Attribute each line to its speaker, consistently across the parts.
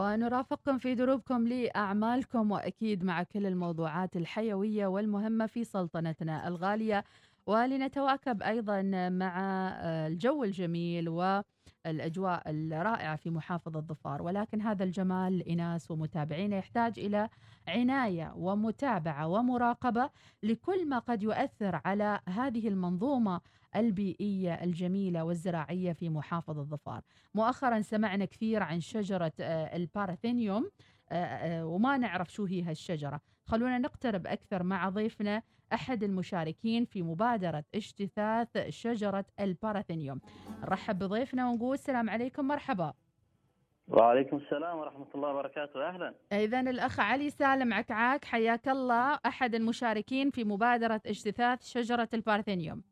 Speaker 1: ونرافقكم في دروبكم لأعمالكم وأكيد مع كل الموضوعات الحيوية والمهمة في سلطنتنا الغالية. ولنتواكب أيضا مع الجو الجميل والأجواء الرائعة في محافظة ظفار ولكن هذا الجمال إناس ومتابعين يحتاج إلى عناية ومتابعة ومراقبة لكل ما قد يؤثر على هذه المنظومة البيئية الجميلة والزراعية في محافظة ظفار. مؤخرا سمعنا كثير عن شجرة الباراثينيوم وما نعرف شو هي هالشجرة. خلونا نقترب أكثر مع ضيفنا أحد المشاركين في مبادرة اجتثاث شجرة الباراثينيوم. نرحب بضيفنا ونقول السلام عليكم مرحبا.
Speaker 2: وعليكم السلام ورحمة الله وبركاته. أهلا.
Speaker 1: إذا الأخ علي سالم عكعاك حياك الله أحد المشاركين في مبادرة اجتثاث شجرة البارثينيوم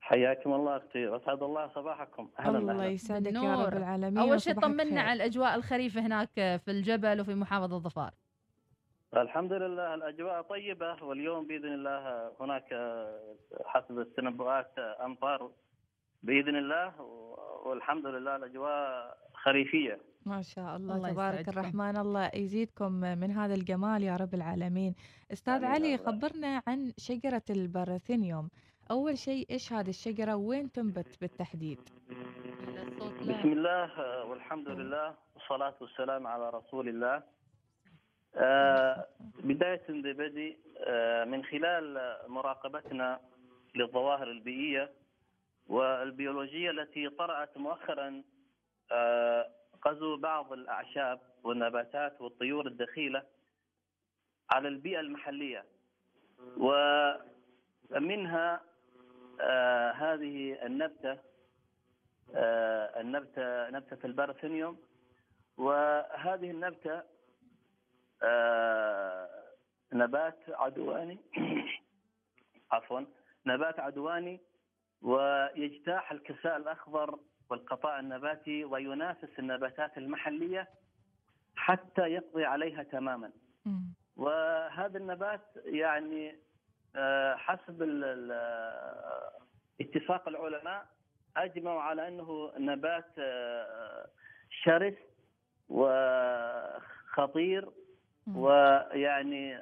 Speaker 2: حياكم الله أختي أسعد الله صباحكم.
Speaker 3: أهلا الله يسعدك يا رب العالمين
Speaker 1: أول شيء طمنا على الأجواء الخريفة هناك في الجبل وفي محافظة ظفار
Speaker 2: الحمد لله الأجواء طيبة واليوم بإذن الله هناك حسب التنبؤات أمطار بإذن الله والحمد لله الأجواء خريفية.
Speaker 3: ما شاء الله, الله تبارك يسعدكم. الرحمن. الله يزيدكم من هذا الجمال يا رب العالمين. أستاذ علي الله. خبرنا عن شجرة الباراثينيوم أول شيء إيش هذه الشجرة؟ وين تنبت بالتحديد؟
Speaker 2: بسم الله والحمد لله والصلاة والسلام على رسول الله. آه بداية ببدء آه من خلال مراقبتنا للظواهر البيئية والبيولوجية التي طرأت مؤخرا آه غزو بعض الأعشاب والنباتات والطيور الدخيلة على البيئة المحلية. ومنها آه هذه النبتة آه النبتة نبتة البارثينيوم وهذه النبتة آه نبات عدواني. عفوا. نبات عدواني ويجتاح الكساء الأخضر والقطاع النباتي وينافس النباتات المحلية حتى يقضي عليها تماما. وهذا النبات يعني حسب اتفاق العلماء أجمعوا على أنه نبات شرس وخطير ويعني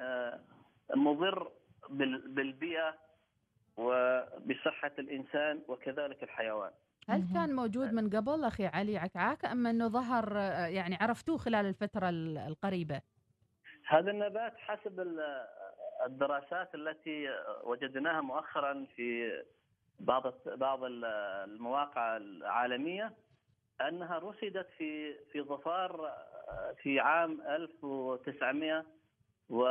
Speaker 2: مضر بالبيئة وبصحة الإنسان وكذلك الحيوان.
Speaker 1: هل كان موجود من قبل أخي علي عكعاك أم أنه ظهر يعني عرفتوه خلال الفترة القريبة؟
Speaker 2: هذا النبات حسب الدراسات التي وجدناها مؤخرا في بعض بعض المواقع العالمية أنها رصدت في في ظفار في عام 1900 و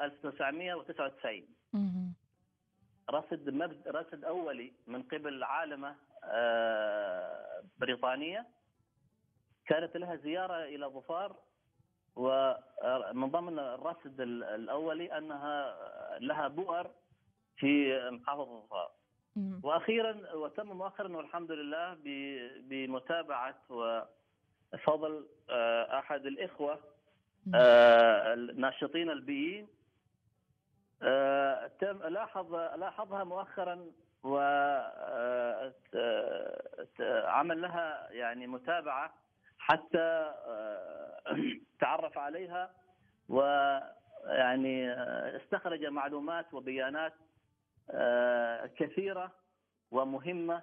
Speaker 2: 1999 رصد مبد رصد أولي من قبل عالمة بريطانية. كانت لها زيارة إلى ظفار ومن ضمن الرصد الأولي أنها لها بؤر في محافظه ظفار. وأخيرا وتم مؤخرا والحمد لله بمتابعة وفضل أحد الإخوة الناشطين البيئيين. تم لاحظ لاحظها مؤخرا وعمل لها يعني متابعة حتى تعرف عليها ويعني استخرج معلومات وبيانات كثيرة ومهمة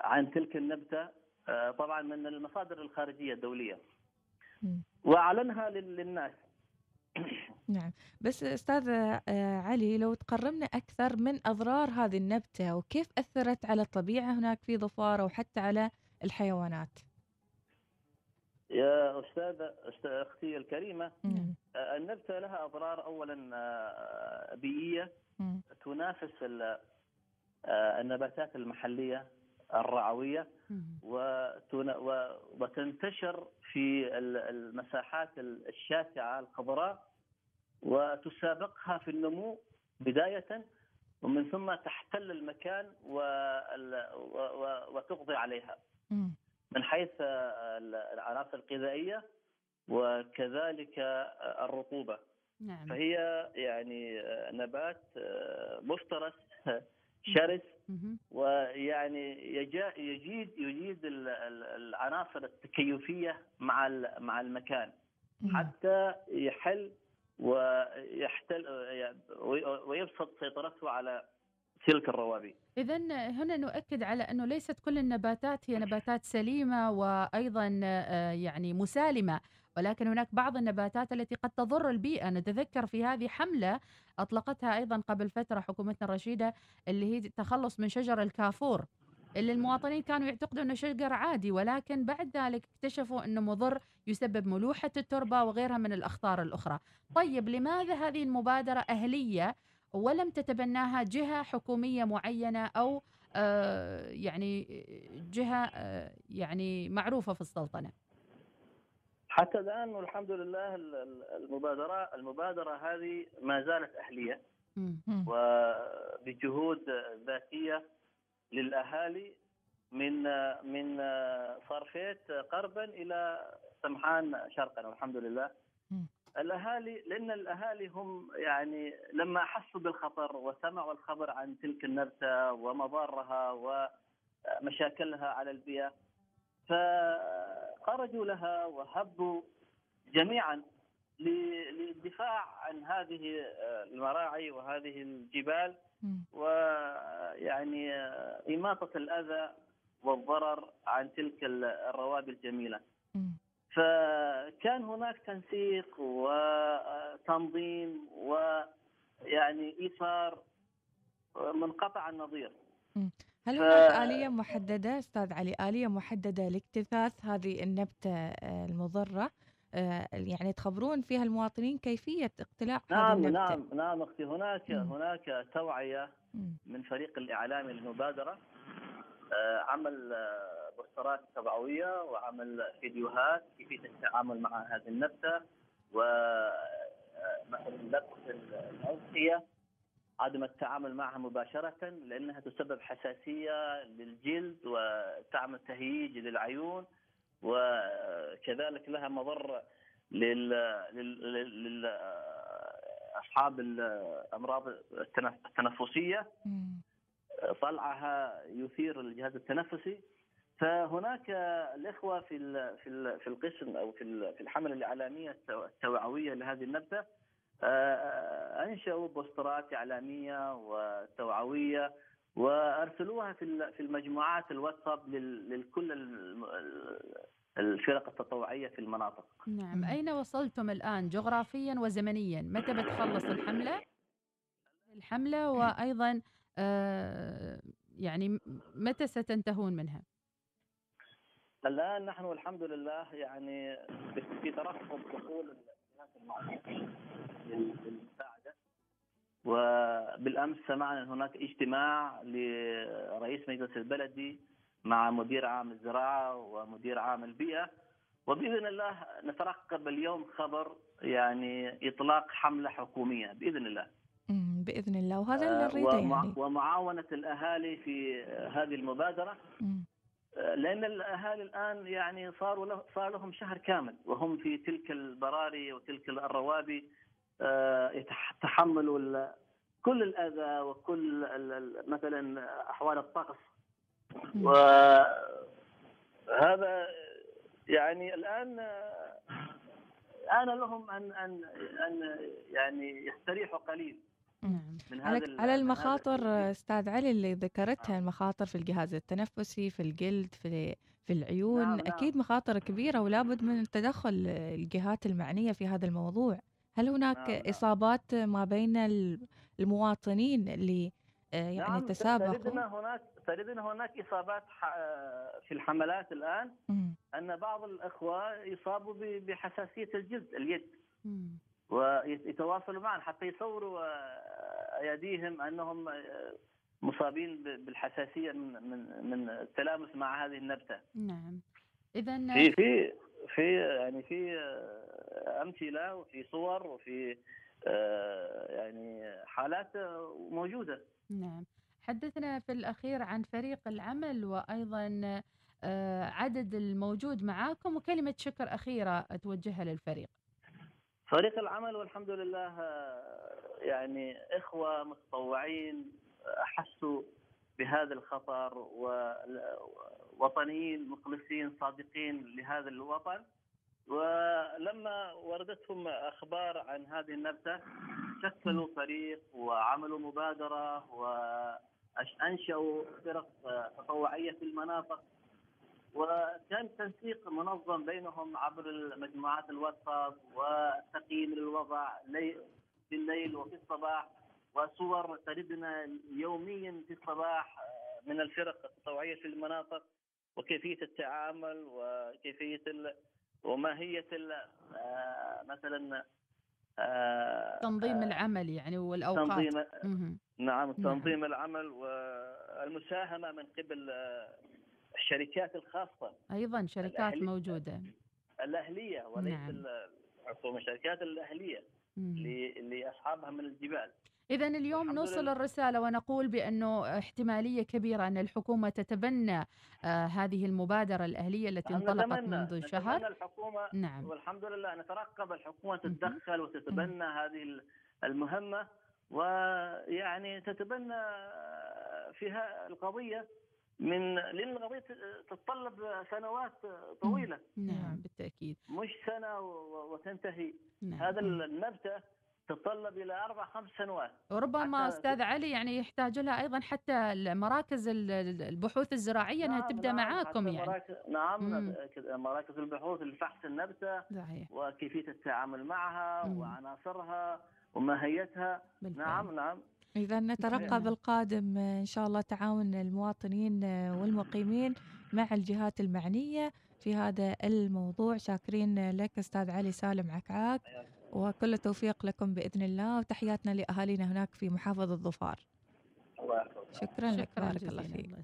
Speaker 2: عن تلك النبتة طبعا من المصادر الخارجية الدولية. وأعلنها للناس.
Speaker 3: نعم. بس أستاذ علي لو تقربنا أكثر من أضرار هذه النبتة وكيف أثرت على الطبيعة هناك في ظفار وحتى على الحيوانات؟
Speaker 2: يا أستاذة أختي الكريمة مم. النبتة لها أضرار اولا بيئية تنافس النباتات المحلية الرعوية وتنتشر في المساحات الشاسعة الخضراء وتسابقها في النمو بداية ومن ثم تحتل المكان وتقضي عليها. من حيث العناصر الغذائية وكذلك الرطوبة.
Speaker 1: نعم.
Speaker 2: فهي يعني نبات مفترس شرس. ويعني يجيد يجيد العناصر التكيفية مع مع المكان. حتى يحل ويحتل ويبسط سيطرته على تلك الروابي.
Speaker 1: إذا هنا نؤكد على أنه ليست كل النباتات هي نباتات سليمة وأيضا آه، يعني مسالمة. ولكن هناك بعض النباتات التي قد تضر البيئة نتذكر في هذه حملة أطلقتها أيضا قبل فترة حكومتنا الرشيدة اللي هي التخلص من شجر الكافور اللي المواطنين كانوا يعتقدوا إنه شجر عادي ولكن بعد ذلك اكتشفوا إنه مضر يسبب ملوحة التربة وغيرها من الأخطار الأخرى. طيب لماذا هذه المبادرة أهلية ولم تتبناها جهة حكومية معينة أو آه يعني جهة آه يعني معروفة في السلطنة؟
Speaker 2: حتى الآن والحمد لله المبادره المبادرة هذه ما زالت أهلية. وبجهود ذاتية للأهالي من من صرفيت غربا إلى سمحان شرقا والحمد لله. الاهالي لأن الأهالي هم يعني لما احسوا بالخطر وسمعوا الخبر عن تلك النبتة ومضارها ومشاكلها على البيئة فخرجوا لها وهبوا جميعا للدفاع عن هذه المراعي وهذه الجبال. ويعني إماطة الأذى والضرر عن تلك الروابي الجميلة. فكان هناك تنسيق وتنظيم ويعني إيثار منقطع النظير.
Speaker 3: هل هناك ف... آلية محددة أستاذ علي؟ آلية محددة لاكتثاث هذه النبتة المضرة. آه، يعني تخبرون فيها المواطنين كيفية اقتلاع
Speaker 2: نعم هذه النبتة؟ نعم نعم أختي. هناك م. هناك توعية من فريق الإعلامي للمبادرة آه، عمل آه، بوسترات توعوية وعمل فيديوهات كيفية التعامل مع هذه النبتة ومثلا لبس الأغذية عدم التعامل معها مباشرة لأنها تسبب حساسية للجلد وتعمل تهييج للعيون وكذلك لها مضر لل لل اصحاب الأمراض التنفسية. طلعها يثير الجهاز التنفسي. فهناك الإخوة في في في القسم أو في في الحملة الإعلامية التوعوية لهذه النبتة. أنشأوا بوسترات إعلامية وتوعوية وأرسلوها في في المجموعات الواتساب لكل الفرق التطوعية في المناطق.
Speaker 1: نعم، أين وصلتم الآن جغرافيا وزمنيا؟ متى بتخلص الحملة؟ الحملة وأيضا آه يعني متى ستنتهون منها؟
Speaker 2: الآن نحن والحمد لله يعني في ترقب دخول للمساعده وبالأمس سمعنا أن هناك اجتماع لرئيس مجلس البلدي مع مدير عام الزراعة ومدير عام البيئة. وبإذن الله نترقب اليوم خبر يعني إطلاق حملة حكومية بإذن الله.
Speaker 3: بإذن الله. وهذا اللي نريده يعني.
Speaker 2: ومعاونة الأهالي في هذه المبادرة. لأن الأهالي الآن يعني صاروا له صار لهم شهر كامل وهم في تلك البراري وتلك الروابي يتحملوا كل الأذى وكل مثلا أحوال الطقس. وهذا يعني الآن آن لهم ان ان أن يعني يستريحوا قليل.
Speaker 3: نعم. من هذا على المخاطر أستاذ علي اللي ذكرتها نعم. المخاطر في الجهاز التنفسي في الجلد في في العيون نعم أكيد نعم. مخاطر كبيرة ولا بد من تدخل الجهات المعنية في هذا الموضوع هل هناك نعم. نعم. إصابات ما بين المواطنين اللي آه، يعني نعم تسابقوا
Speaker 2: تجدنا هناك تجدنا هناك إصابات في الحملات الآن م. أن بعض الأخوة يصابوا بحساسية الجلد اليد م. ويتواصلوا معنا حتى يصوروا آه، أيديهم أنهم آه، مصابين بالحساسية من من من التلامس مع هذه النبتة.
Speaker 1: نعم. اذا
Speaker 2: في في في يعني في أمثلة وفي صور وفي يعني حالات موجودة.
Speaker 1: نعم حدثنا في الأخير عن فريق العمل وأيضا آه، عدد الموجود معاكم وكلمة شكر أخيرة توجهها للفريق
Speaker 2: فريق العمل والحمد لله آه، يعني إخوة متطوعين أحسوا بهذا الخطر ووطنيين مخلصين صادقين لهذا الوطن. ولما وردتهم أخبار عن هذه النبتة شكلوا فريق وعملوا مبادرة وأنشأوا فرق تطوعية في المناطق. وكان تنسيق منظم بينهم عبر مجموعات الواتساب وتقييم للوضع في الليل وفي الصباح وصور تردنا يوميا في الصباح من الفرق التطوعيه في المناطق وكيفية التعامل وكيفية وماهية مثلا
Speaker 1: تنظيم العمل يعني والأوقات.
Speaker 2: تنظيم نعم تنظيم العمل والمساهمة من قبل الشركات الخاصة.
Speaker 1: أيضا شركات الأهلية. موجودة.
Speaker 2: الأهلية وليس نعم. الشركات الأهلية لأصحابها من الجبال.
Speaker 1: إذا اليوم نوصل الرسالة ونقول بأنه احتمالية كبيرة أن الحكومة تتبنى آه هذه المبادرة الأهلية التي انطلقت منذ شهر.
Speaker 2: الحكومة نعم. والحمد لله نترقب الحكومة تتدخل وتتبنى هذه المهمة ويعني تتبنى فيها القضية من لأن القضية تتطلب سنوات طويلة
Speaker 1: نعم بالتأكيد
Speaker 2: مش سنة وتنتهي نعم. هذا النبته تتطلب إلى أربع خمس سنوات
Speaker 1: وربما أستاذ علي يعني يحتاج لها أيضا حتى مراكز البحوث الزراعية إنها نعم تبدأ نعم معاكم يعني
Speaker 2: مراكز نعم مم. مراكز البحوث لفحص النبتة صحيح. وكيفية التعامل معها مم. وعناصرها وماهيتها بالفعل. نعم نعم
Speaker 3: إذا نترقب القادم إن شاء الله تعاون المواطنين والمقيمين مع الجهات المعنية في هذا الموضوع. شاكرين لك أستاذ علي سالم عكعاك وكل التوفيق لكم بإذن الله وتحياتنا لأهالينا هناك في محافظة ظفار شكرا, شكرا لك بارك الله فيك.